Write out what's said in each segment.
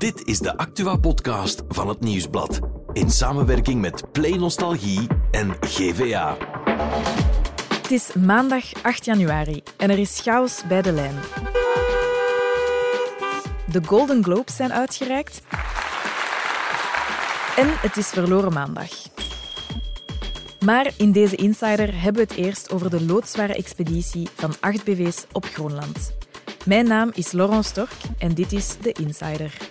Dit is de Actua-podcast van het Nieuwsblad. In samenwerking met Play Nostalgie en GVA. Het is maandag 8 januari en er is chaos bij de lijn. De Golden Globes zijn uitgereikt. En het is verloren maandag. Maar in deze Insider hebben we het eerst over de loodzware expeditie van 8 BV's op Groenland. Mijn naam is Laurent Stork en dit is de Insider.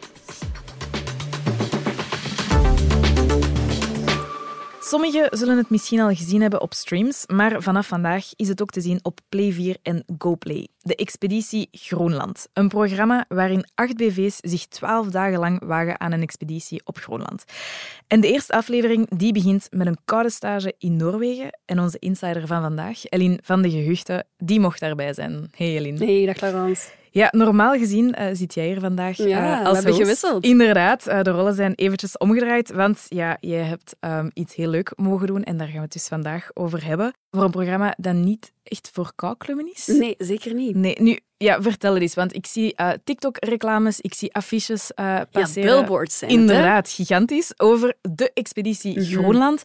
Sommigen zullen het misschien al gezien hebben op streams, maar vanaf vandaag is het ook te zien op Play 4 en GoPlay. De Expeditie Groenland. Een programma waarin acht BV's zich twaalf dagen lang wagen aan een expeditie op Groenland. En de eerste aflevering die begint met een koude stage in Noorwegen. En onze insider van vandaag, Elin van de Gehuchten, die mocht daarbij zijn. Hey Elin. Hey, dag Laurence. Ja, normaal gezien uh, zit jij hier vandaag ja, uh, als we hebben gewisseld. Inderdaad, uh, de rollen zijn eventjes omgedraaid, want ja, jij hebt um, iets heel leuk mogen doen en daar gaan we het dus vandaag over hebben. Voor een programma dat niet echt voor kouklummen is. Nee, zeker niet. Nee, nu, ja, vertel het eens, want ik zie TikTok-reclames, ik zie affiches passeren. Ja, billboards zijn Inderdaad, gigantisch, over de expeditie mm -hmm. Groenland.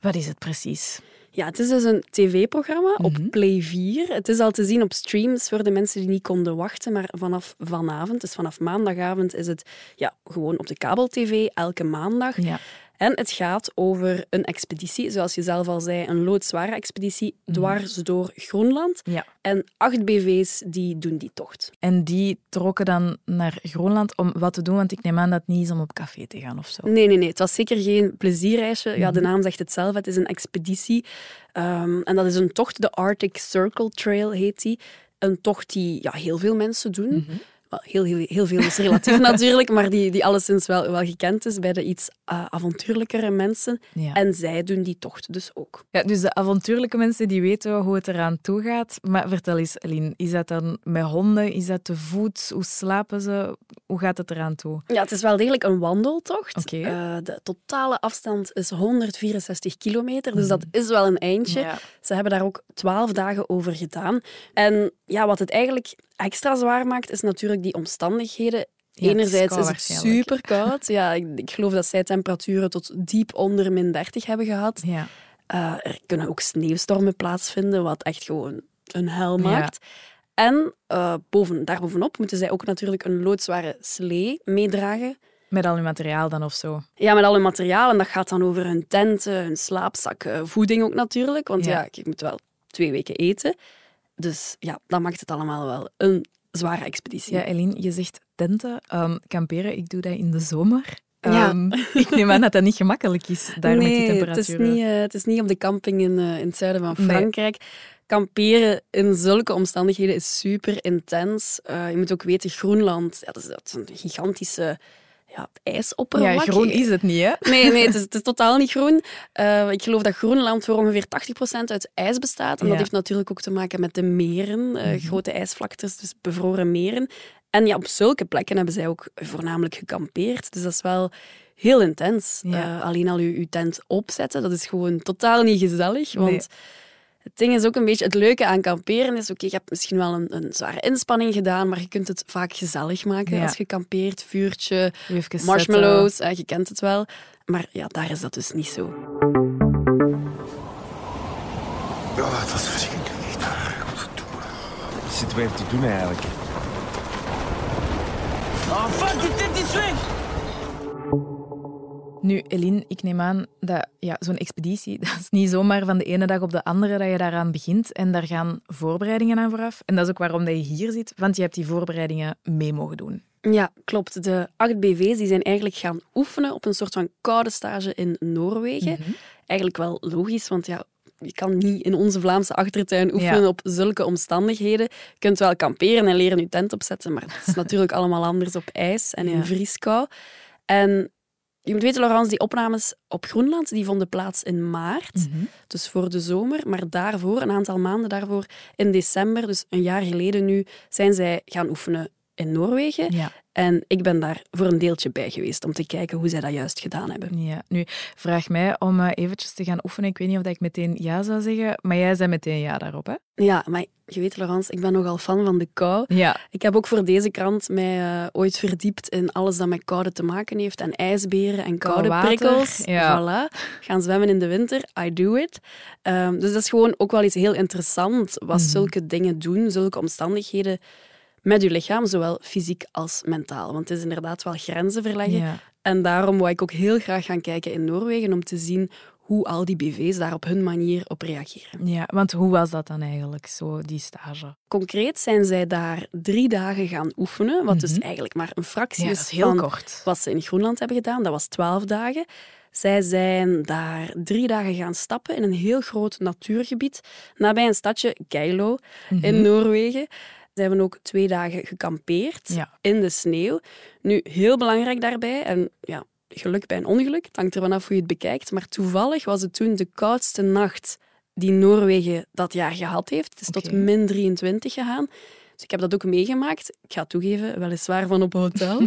Wat is het precies? Ja, het is dus een tv-programma op mm -hmm. Play 4. Het is al te zien op streams voor de mensen die niet konden wachten, maar vanaf vanavond, dus vanaf maandagavond, is het ja, gewoon op de kabel-tv elke maandag. Ja. En het gaat over een expeditie, zoals je zelf al zei, een loodzware expeditie dwars door Groenland. Ja. En acht BV's die doen die tocht. En die trokken dan naar Groenland om wat te doen? Want ik neem aan dat het niet is om op café te gaan of zo. Nee, nee, nee. Het was zeker geen plezierreisje. Ja, de naam zegt het zelf. Het is een expeditie. Um, en dat is een tocht, de Arctic Circle Trail heet die. Een tocht die ja, heel veel mensen doen. Mhm. Heel, heel, heel veel is relatief natuurlijk, maar die, die alleszins wel, wel gekend is bij de iets uh, avontuurlijkere mensen. Ja. En zij doen die tocht dus ook. Ja, dus de avontuurlijke mensen die weten hoe het eraan toe gaat. Maar vertel eens, Eline, is dat dan met honden? Is dat te voet? Hoe slapen ze? Hoe gaat het eraan toe? Ja, het is wel degelijk een wandeltocht. Okay. Uh, de totale afstand is 164 kilometer, dus dat is wel een eindje. Ja. Ze hebben daar ook twaalf dagen over gedaan. En ja, wat het eigenlijk extra zwaar maakt, is natuurlijk die omstandigheden. Ja, Enerzijds is, is, het super koud. Ja, ik, ik, geloof dat zij temperaturen tot diep onder min 30 hebben gehad. Ja. Uh, er kunnen ook sneeuwstormen plaatsvinden, wat echt gewoon een hel maakt. Ja. En uh, boven, daarbovenop moeten zij ook natuurlijk een loodzware slee meedragen. Met al hun materiaal dan of zo? Ja, met al hun materiaal. En dat gaat dan over hun tenten, hun slaapzakken, voeding ook natuurlijk. Want ja, ja ik moet wel twee weken eten. Dus ja, dat maakt het allemaal wel een zware expeditie. Ja, Eline, je zegt tenten, um, kamperen. Ik doe dat in de zomer. Ja. Um, ik neem aan dat dat niet gemakkelijk is, daar nee, met die temperaturen. Het is, niet, uh, het is niet op de camping in, uh, in het zuiden van Frankrijk. Nee. Kamperen in zulke omstandigheden is super intens. Uh, je moet ook weten, Groenland, ja, dat, is, dat is een gigantische ja, ijsoppervlak. Ja, groen is het niet, hè? Nee, nee het, is, het is totaal niet groen. Uh, ik geloof dat Groenland voor ongeveer 80% uit ijs bestaat. En ja. dat heeft natuurlijk ook te maken met de meren, uh, Mhm. mm -hmm. grote ijsvlaktes, dus bevroren meren. En ja, op zulke plekken hebben zij ook voornamelijk gekampeerd. Dus dat is wel heel intens. Ja. Uh, alleen al je, je tent opzetten, dat is gewoon totaal niet gezellig. Want Nee. Het ding is ook een beetje, het leuke aan kamperen is, oké, je hebt misschien wel een, een zware inspanning gedaan, maar je kunt het vaak gezellig maken Ja. als je kampeert. Vuurtje, marshmallows, eh, je kent het wel. Maar ja, daar is dat dus niet zo. Oh, het was verschrikkelijk. Wat zitten we even te doen eigenlijk? Oh fuck, die tent is weg! Nu, Eline, ik neem aan dat ja, zo'n expeditie, dat is niet zomaar van de ene dag op de andere dat je daaraan begint. En daar gaan voorbereidingen aan vooraf. En dat is ook waarom dat je hier zit, want je hebt die voorbereidingen mee mogen doen. Ja, klopt. De acht BV's die zijn eigenlijk gaan oefenen op een soort van koude stage in Noorwegen. Mhm. Eigenlijk wel logisch, want ja, je kan niet in onze Vlaamse achtertuin oefenen Ja. op zulke omstandigheden. Je kunt wel kamperen en leren je tent opzetten, maar het is natuurlijk allemaal anders op ijs en in vrieskou. En je moet weten, Laurence, die opnames op Groenland die vonden plaats in maart, Mhm. dus voor de zomer. Maar daarvoor, een aantal maanden daarvoor, in december, dus een jaar geleden nu, zijn zij gaan oefenen in Noorwegen. Ja. En ik ben daar voor een deeltje bij geweest om te kijken hoe zij dat juist gedaan hebben. Ja, nu vraag mij om uh, eventjes te gaan oefenen. Ik weet niet of ik meteen ja zou zeggen, maar jij zei meteen ja daarop, hè? Ja, maar je weet, Laurence, ik ben nogal fan van de kou. Ja. Ik heb ook voor deze krant mij uh, ooit verdiept in alles dat met koude te maken heeft. En ijsberen en koude prikkels. ja. Voilà. Gaan zwemmen in de winter. I do it. Um, dus dat is gewoon ook wel iets heel interessants. Wat Mhm. zulke dingen doen, zulke omstandigheden met je lichaam, zowel fysiek als mentaal. Want het is inderdaad wel grenzen verleggen. Ja. En daarom wou ik ook heel graag gaan kijken in Noorwegen om te zien hoe al die BV's daar op hun manier op reageren. ja, want hoe was dat dan eigenlijk, zo die stage? Concreet zijn zij daar drie dagen gaan oefenen, wat dus Mhm. eigenlijk maar een fractie Ja, is dat is heel van kort. wat ze in Groenland hebben gedaan. Dat was twaalf dagen. Zij zijn daar drie dagen gaan stappen in een heel groot natuurgebied, nabij een stadje Geilo in Mhm. Noorwegen. Ze hebben ook twee dagen gekampeerd Ja. in de sneeuw. Nu, heel belangrijk daarbij, en ja, geluk bij een ongeluk, het hangt er vanaf hoe je het bekijkt, maar toevallig was het toen de koudste nacht die Noorwegen dat jaar gehad heeft. Het is tot min 23 gegaan. Dus ik heb dat ook meegemaakt. Ik ga toegeven, weliswaar van op hotel.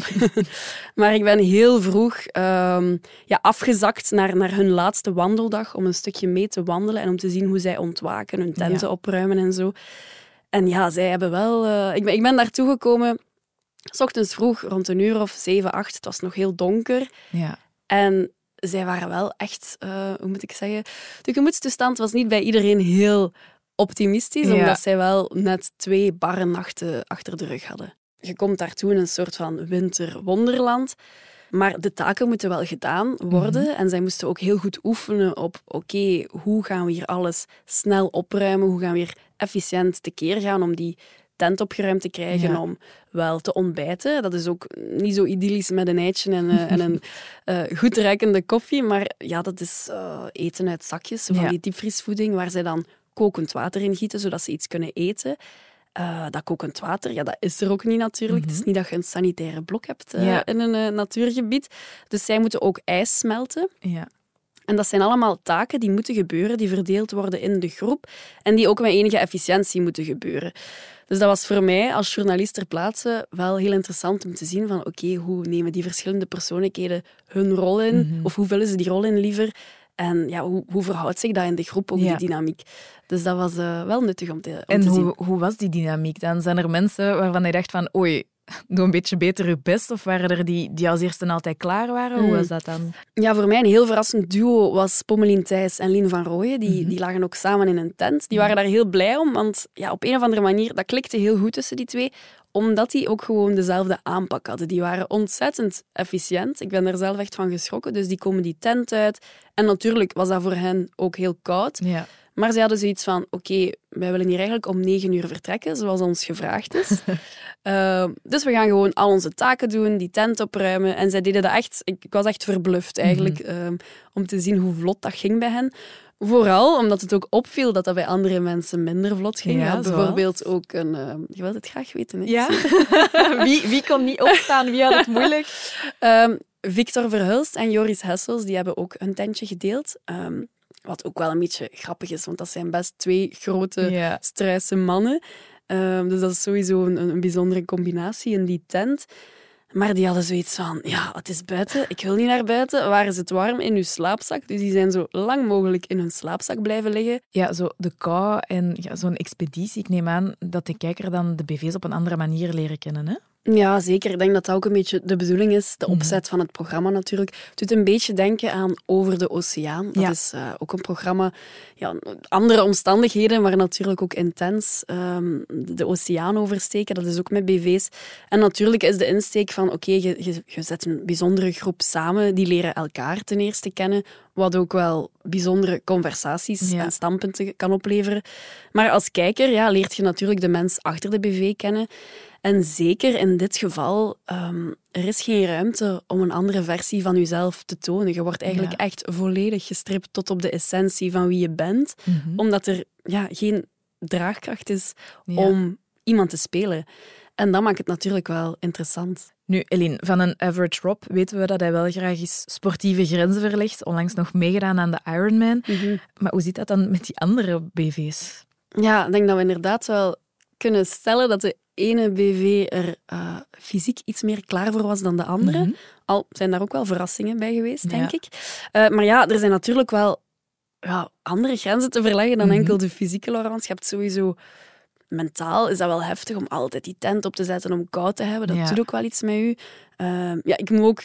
maar ik ben heel vroeg ehm, ja, afgezakt naar, naar hun laatste wandeldag om een stukje mee te wandelen en om te zien hoe zij ontwaken, hun tenten Ja. opruimen en zo. En ja, zij hebben wel... eh, ik, ben, ik ben daartoe gekomen, s ochtends vroeg, rond een uur of zeven, acht. Het was nog heel donker. Ja. En zij waren wel echt, eh, hoe moet ik zeggen... De gemoedstoestand was niet bij iedereen heel optimistisch, Ja. omdat zij wel net twee barre nachten achter de rug hadden. Je komt daartoe in een soort van winterwonderland. Maar de taken moeten wel gedaan worden. Mhm. En zij moesten ook heel goed oefenen op, oké, hoe gaan we hier alles snel opruimen? Hoe gaan we hier efficiënt tekeer gaan om die tent opgeruimd te krijgen, Ja. om wel te ontbijten. Dat is ook niet zo idyllisch met een eitje en, eh, en een eh, goed ruikende koffie. Maar ja, dat is eh, eten uit zakjes, van Ja. die diepvriesvoeding, waar zij dan kokend water in gieten, zodat ze iets kunnen eten. Dat kokend water, ja, dat is er ook niet natuurlijk. Het is niet dat je een sanitaire blok hebt Ja. in een natuurgebied. Dus zij moeten ook ijs smelten. Ja. En dat zijn allemaal taken die moeten gebeuren, die verdeeld worden in de groep en die ook met enige efficiëntie moeten gebeuren. Dus dat was voor mij als journalist ter plaatse wel heel interessant om te zien van oké, hoe nemen die verschillende persoonlijkheden hun rol in? Mhm. Of hoe vullen ze die rol in liever? En ja, hoe, hoe verhoudt zich dat in de groep, ook Ja. die dynamiek? Dus dat was eh, wel nuttig om te, om En te zien. hoe, hoe was die dynamiek dan? Zijn er mensen waarvan je dacht van oei, doe een beetje beter je best? Of waren er die, die als eerste altijd klaar waren? Hoe Mm. was dat dan? Ja, voor mij een heel verrassend duo was Pommelien Thijs en Lien van Rooyen. Die, Mhm. die lagen ook samen in een tent. Die waren daar heel blij om, want ja, op een of andere manier, dat klikte heel goed tussen die twee, omdat die ook gewoon dezelfde aanpak hadden. Die waren ontzettend efficiënt. Ik ben daar zelf echt van geschrokken. Dus die komen die tent uit. En natuurlijk was dat voor hen ook heel koud. Ja. Maar ze hadden zoiets van, oké, wij willen hier eigenlijk om negen uur vertrekken, zoals ons gevraagd is. Uh, dus we gaan gewoon al onze taken doen, die tent opruimen. En zij deden dat echt... Ik, ik was echt verbluft eigenlijk, um, om te zien hoe vlot dat ging bij hen. Vooral omdat het ook opviel dat dat bij andere mensen minder vlot ging. Ja, Ja, bijvoorbeeld ook een... Uh, je wilt het graag weten, hè? Ja? wie, wie kon niet opstaan? Wie had het moeilijk? Um, Victor Verhulst en Joris Hessels die hebben ook een tentje gedeeld. Um, wat ook wel een beetje grappig is, want dat zijn best twee grote, Ja. struise mannen. Um, dus dat is sowieso een, een bijzondere combinatie in die tent. Maar die hadden zoiets van, ja, het is buiten, ik wil niet naar buiten. Waar is het warm? In uw slaapzak. Dus die zijn zo lang mogelijk in hun slaapzak blijven liggen. Ja, zo de kou en ja, zo'n expeditie. Ik neem aan dat de kijker dan de BV's op een andere manier leren kennen, hè? Ja, zeker. Ik denk dat dat ook een beetje de bedoeling is. De opzet van het programma natuurlijk. Het doet een beetje denken aan Over de Oceaan. Dat Ja. is uh, ook een programma, ja, andere omstandigheden, maar natuurlijk ook intens. Um, de oceaan oversteken, dat is ook met BV's. En natuurlijk is de insteek van, oké, okay, je, je, je zet een bijzondere groep samen, die leren elkaar ten eerste kennen, wat ook wel bijzondere conversaties Ja. en standpunten kan opleveren. Maar als kijker ja, leert je natuurlijk de mens achter de BV kennen. En zeker in dit geval, um, er is geen ruimte om een andere versie van jezelf te tonen. Je wordt eigenlijk Ja. echt volledig gestript tot op de essentie van wie je bent, omdat er ja, geen draagkracht is om iemand te spelen. En dat maakt het natuurlijk wel interessant. Nu, Eline, van een average Rob weten we dat hij wel graag eens sportieve grenzen verlegt. Onlangs nog meegedaan aan de Ironman. Maar hoe zit dat dan met die andere BV's? Ja, ik denk dat we inderdaad wel kunnen stellen dat de ene BV er uh, fysiek iets meer klaar voor was dan de andere. Mhm. Al zijn daar ook wel verrassingen bij geweest, denk Ja. ik. Uh, maar ja, er zijn natuurlijk wel ja, andere grenzen te verleggen dan Mhm. enkel de fysieke Laurence. Je hebt sowieso... Mentaal is dat wel heftig om altijd die tent op te zetten om koud te hebben. Dat Ja. doet ook wel iets met u. Ehm, ja, ik moet ook...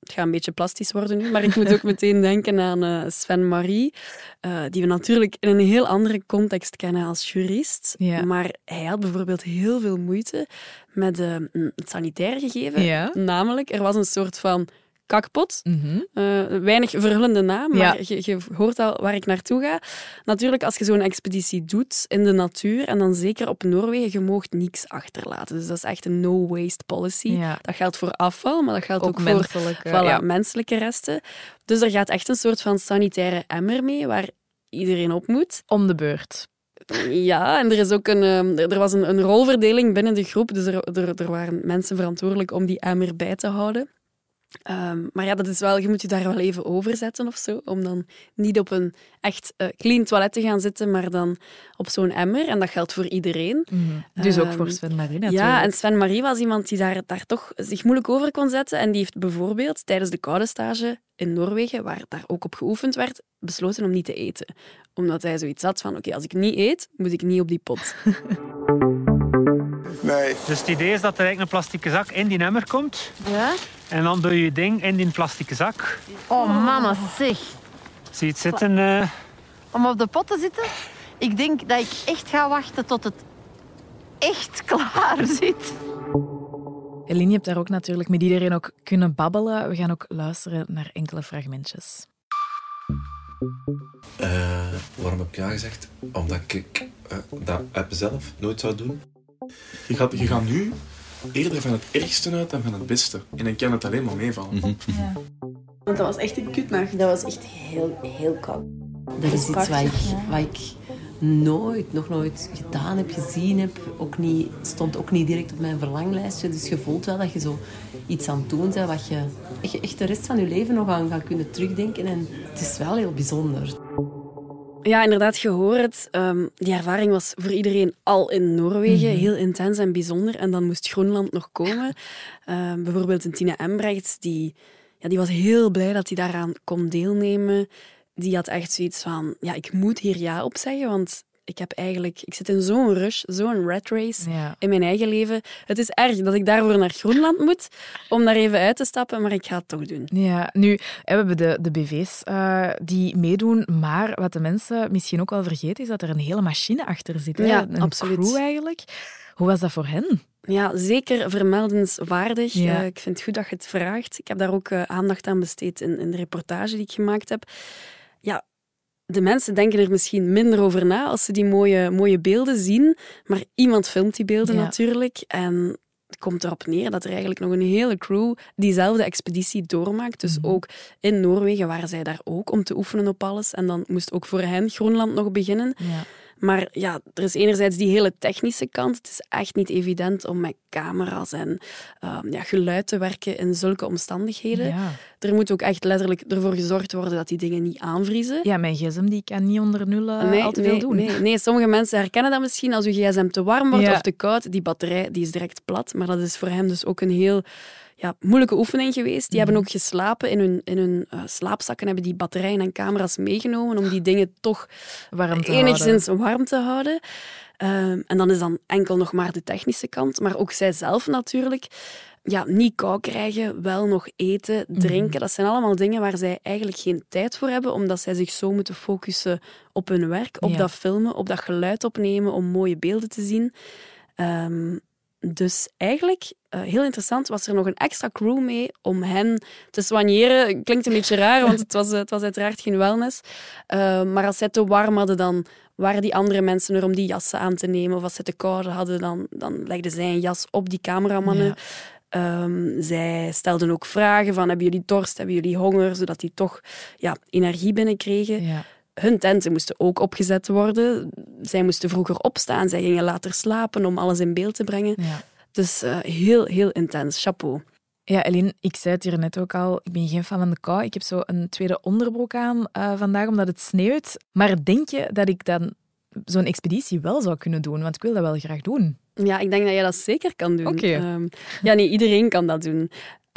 Het gaat een beetje plastisch worden nu, maar ik moet ook meteen denken aan eh, Sven Marie, eh, die we natuurlijk in een heel andere context kennen als jurist. Ja. Maar hij had bijvoorbeeld heel veel moeite met het sanitair gegeven. Ja. Namelijk, er was een soort van kakpot. Eh, weinig verhullende naam, maar Ja. je, je hoort al waar ik naartoe ga. Natuurlijk, als je zo'n expeditie doet in de natuur, en dan zeker op Noorwegen, je moogt niks achterlaten. Dus dat is echt een no-waste policy. Ja. Dat geldt voor afval, maar dat geldt ook, Ook voor menselijke. voilà, ja. menselijke resten. Dus er gaat echt een soort van sanitaire emmer mee, waar iedereen op moet. Om de beurt. Ja, en er, is ook een, ehm, er er was een, een rolverdeling binnen de groep, dus er, er, er waren mensen verantwoordelijk om die emmer bij te houden. Ehm, maar ja, dat is wel, je moet je daar wel even over zetten of zo, om dan niet op een echt eh, clean toilet te gaan zitten, maar dan op zo'n emmer. En dat geldt voor iedereen. Dus ook Ehm, voor Sven Marie natuurlijk. Ja, en Sven Marie was iemand die daar, daar toch zich moeilijk over kon zetten. En die heeft bijvoorbeeld tijdens de koude stage in Noorwegen, waar daar ook op geoefend werd, besloten om niet te eten. Omdat hij zoiets had van, oké, als ik niet eet, moet ik niet op die pot. Nee. Dus het idee is dat er eigenlijk een plastieke zak in die emmer komt. Ja? En dan doe je je ding in die plastieke zak. Oh, mama, zeg. Zie je het zitten? eh, Om op de pot te zitten? Ik denk dat ik echt ga wachten tot het echt klaar zit. Eline, je hebt daar ook natuurlijk met iedereen ook kunnen babbelen. We gaan ook luisteren naar enkele fragmentjes. Eh, waarom heb ik ja gezegd? Omdat ik eh, dat app zelf nooit zou doen. Je gaat, je gaat nu eerder van het ergste uit dan van het beste. En dan kan het alleen maar meevallen. Want dat was echt een kutnacht. Dat was echt heel, heel koud. Dat is iets wat ik, wat ik nooit, nog nooit gedaan heb, gezien heb. Ook niet, stond ook niet direct op mijn verlanglijstje. Dus je voelt wel dat je zo iets aan het doen bent wat je echt de rest van je leven nog aan gaat kunnen terugdenken. En het is wel heel bijzonder. Ja, inderdaad, je hoort het. Ehm, die ervaring was voor iedereen al in Noorwegen heel intens en bijzonder. En dan moest Groenland nog komen. Ehm, bijvoorbeeld een Tina Embrechts, die, ja, die was heel blij dat hij daaraan kon deelnemen. Die had echt zoiets van, ja, ik moet hier ja op zeggen, want ik heb eigenlijk... Ik zit in zo'n rush, zo'n rat race Ja. in mijn eigen leven. Het is erg dat ik daarvoor naar Groenland moet, om daar even uit te stappen, maar ik ga het toch doen. Ja, nu, hè, we hebben de, de BV's eh, die meedoen, maar wat de mensen misschien ook wel vergeten is dat er een hele machine achter zit. Hè? Ja, een absoluut. crew eigenlijk. Hoe was dat voor hen? Ja, zeker vermeldenswaardig. Ja. Eh, ik vind het goed dat je het vraagt. Ik heb daar ook eh, aandacht aan besteed in, in de reportage die ik gemaakt heb. Ja, de mensen denken er misschien minder over na als ze die mooie, mooie beelden zien. Maar iemand filmt die beelden Ja. natuurlijk. En het komt erop neer dat er eigenlijk nog een hele crew diezelfde expeditie doormaakt. Dus Mhm. ook in Noorwegen waren zij daar ook om te oefenen op alles. En dan moest ook voor hen Groenland nog beginnen. Ja. Maar ja, er is enerzijds die hele technische kant. Het is echt niet evident om met camera's en ehm, ja, geluid te werken in zulke omstandigheden. Ja. Er moet ook echt letterlijk ervoor gezorgd worden dat die dingen niet aanvriezen. ja, mijn gsm die kan niet onder nul eh, nee, al te nee, veel doen. Nee, nee, sommige mensen herkennen dat misschien als uw gsm te warm wordt Ja. of te koud. Die batterij die is direct plat. Maar dat is voor hem dus ook een heel ja, moeilijke oefening geweest. Die Mhm. hebben ook geslapen in hun, in hun eh, slaapzakken, hebben die batterijen en camera's meegenomen om die dingen toch Warm te enigszins warm te houden. Ehm, en dan is dan enkel nog maar de technische kant, maar ook zij zelf natuurlijk. Ja, niet kou krijgen, wel nog eten, Mhm. drinken. Dat zijn allemaal dingen waar zij eigenlijk geen tijd voor hebben, omdat zij zich zo moeten focussen op hun werk, op Ja. dat filmen, op dat geluid opnemen, om mooie beelden te zien. Ehm, dus eigenlijk, eh, heel interessant, was er nog een extra crew mee om hen te soigneren. Klinkt een beetje raar, want het was, het was uiteraard geen wellness. Eh, maar als zij te warm hadden, dan waren die andere mensen er om die jassen aan te nemen. Of als ze te koud hadden, dan, dan legden zij een jas op die cameramannen. Ja. Ehm, zij stelden ook vragen van, hebben jullie dorst, hebben jullie honger? Zodat die toch ja, energie binnenkregen. Ja. Hun tenten moesten ook opgezet worden. Zij moesten vroeger opstaan, zij gingen later slapen om alles in beeld te brengen. Ja. Dus eh, heel, heel intens. Chapeau. Ja, Eline, ik zei het hier net ook al. Ik ben geen fan van de kou. Ik heb zo een tweede onderbroek aan eh, vandaag, omdat het sneeuwt. Maar denk je dat ik dan zo'n expeditie wel zou kunnen doen, want ik wil dat wel graag doen. Ja, ik denk dat je dat zeker kan doen. Oké. Ehm, ja, nee, iedereen kan dat doen.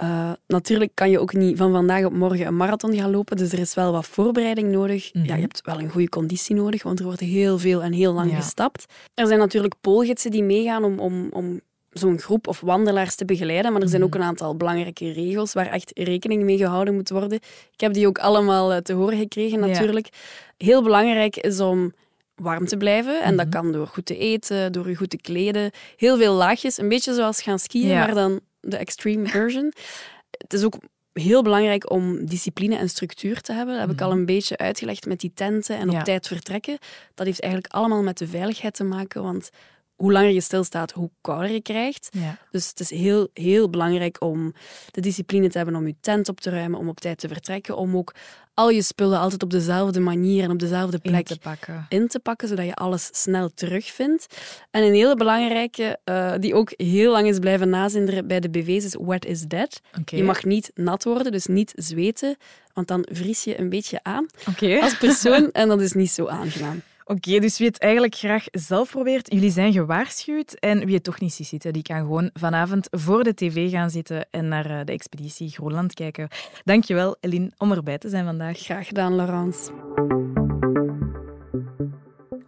Uh, natuurlijk kan je ook niet van vandaag op morgen een marathon gaan lopen, dus er is wel wat voorbereiding nodig. Mhm. Ja, je hebt wel een goede conditie nodig, want er wordt heel veel en heel lang Ja. gestapt. Er zijn natuurlijk poolgidsen die meegaan om, om, om zo'n groep of wandelaars te begeleiden, maar er zijn ook een aantal belangrijke regels waar echt rekening mee gehouden moet worden. Ik heb die ook allemaal eh, te horen gekregen, Ja. natuurlijk. Heel belangrijk is om warm te blijven. En Mhm. dat kan door goed te eten, door je goed te kleden. Heel veel laagjes, een beetje zoals gaan skiën, Ja. maar dan de extreme version. Het is ook heel belangrijk om discipline en structuur te hebben. Dat heb ik al een beetje uitgelegd met die tenten en op Mhm. Ja. tijd vertrekken. Dat heeft eigenlijk allemaal met de veiligheid te maken, want hoe langer je stilstaat, hoe kouder je krijgt. Ja. Dus het is heel, heel belangrijk om de discipline te hebben om je tent op te ruimen, om op tijd te vertrekken, om ook al je spullen altijd op dezelfde manier en op dezelfde In plek te pakken. in te pakken, zodat je alles snel terugvindt. En een hele belangrijke, eh, die ook heel lang is blijven nazinderen bij de BV's, is wet is dead. Je mag niet nat worden, dus niet zweten, want dan vries je een beetje aan als persoon en dat is niet zo aangenaam. Oké, dus wie het eigenlijk graag zelf probeert, jullie zijn gewaarschuwd. En wie het toch niet ziet zitten, die kan gewoon vanavond voor de tv gaan zitten en naar eh, de expeditie Groenland kijken. Dankjewel, Eline, om erbij te zijn vandaag. Graag gedaan, Laurence.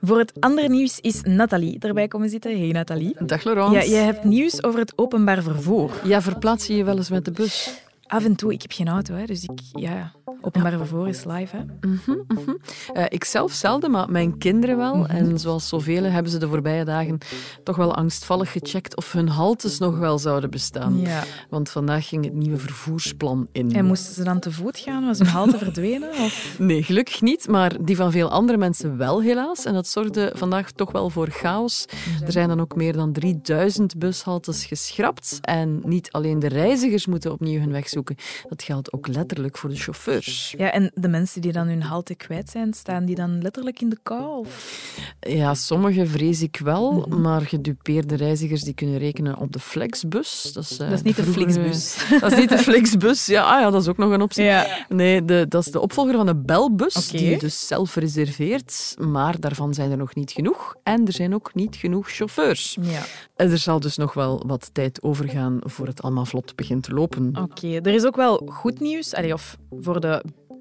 Voor het andere nieuws is Nathalie erbij komen zitten. Hey Nathalie. Dag Laurence. Ja, jij hebt nieuws over het openbaar vervoer. Ja, verplaats je je wel eens met de bus? Af en toe, ik heb geen auto, hè, dus ik, ja, openbaar vervoer is live. Hè. Mhm, mhm. Eh, ik zelf zelden, maar mijn kinderen wel. Mhm. En zoals zoveel hebben ze de voorbije dagen toch wel angstvallig gecheckt of hun haltes nog wel zouden bestaan. Ja. Want vandaag ging het nieuwe vervoersplan in. En moesten ze dan te voet gaan? Was hun halte verdwenen? Of? Nee, gelukkig niet, maar die van veel andere mensen wel helaas. En dat zorgde vandaag toch wel voor chaos. Er zijn dan ook meer dan 3000 bushaltes geschrapt. En niet alleen de reizigers moeten opnieuw hun weg zoeken. Dat geldt ook letterlijk voor de chauffeurs. Ja, en de mensen die dan hun halte kwijt zijn, staan die dan letterlijk in de kou? Of? Ja, sommige vrees ik wel, Mhm. maar gedupeerde reizigers die kunnen rekenen op de Flexbus. Dat is, eh, Dat is niet de vroegere- Flixbus. Dat is niet de Flixbus. Ja, ah ja, dat is ook nog een optie. Ja. Nee, de, dat is de opvolger van de Belbus, die je dus zelf reserveert. Maar daarvan zijn er nog niet genoeg. En er zijn ook niet genoeg chauffeurs. Ja. En er zal dus nog wel wat tijd overgaan voor het allemaal vlot begint te lopen. Oké, er is ook wel goed nieuws. Allee, of voor de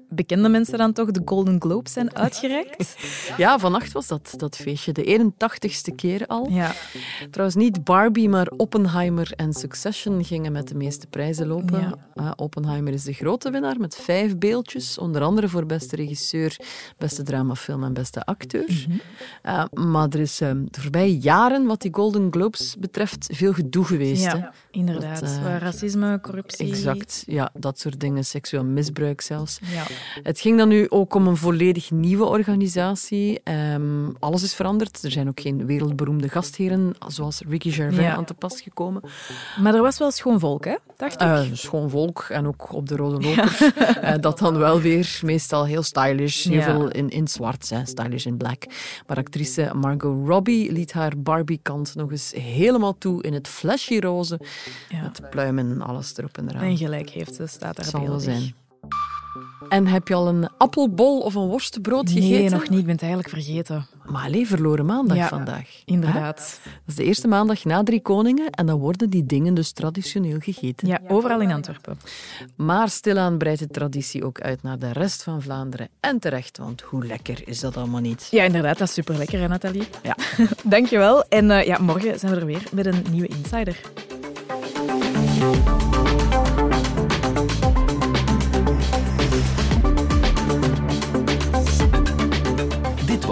bekende mensen dan toch, de Golden Globes zijn uitgereikt. Ja, vannacht was dat, dat feestje. De 81ste keer al. Ja. Trouwens, niet Barbie, maar Oppenheimer en Succession gingen met de meeste prijzen lopen. Ja. Oppenheimer is de grote winnaar met vijf beeldjes. Onder andere voor beste regisseur, beste dramafilm en beste acteur. Mhm. Ah, maar er is eh, de voorbije jaren, wat die Golden Globes betreft, veel gedoe geweest. hè. Ja, inderdaad. Dat, eh, Racisme, corruptie. Exact, ja, dat soort dingen, seksueel misbruik zelfs. Ja. Het ging dan nu ook om een volledig nieuwe organisatie. Ehm, alles is veranderd. Er zijn ook geen wereldberoemde gastheren, zoals Ricky Gervais, Ja. aan te pas gekomen. Maar er was wel schoon volk, hè? Dacht ik. Eh, schoon volk en ook op de rode loper. Eh, dat dan wel weer meestal heel stylish, heel Ja. veel in, in zwart, hè, stylish in black. Maar actrice Margot Robbie liet haar Barbie-kant nog eens helemaal toe in het flashy roze. Met pluimen en alles erop en eraan. En gelijk heeft ze, staat wel beeldig. zijn. En heb je al een appelbol of een worstenbrood gegeten? Nee, nog niet. Ik ben het eigenlijk vergeten. Maar alleen verloren maandag Ja, vandaag. Inderdaad. Hè? Dat is de eerste maandag na Drie Koningen en dan worden die dingen dus traditioneel gegeten. Ja, overal in Antwerpen. Maar stilaan breidt de traditie ook uit naar de rest van Vlaanderen. En terecht, want hoe lekker is dat allemaal niet? Ja, inderdaad. Dat is super lekker, hè, Nathalie? Ja. Dankjewel. En eh, ja, morgen zijn we er weer met een nieuwe Insider.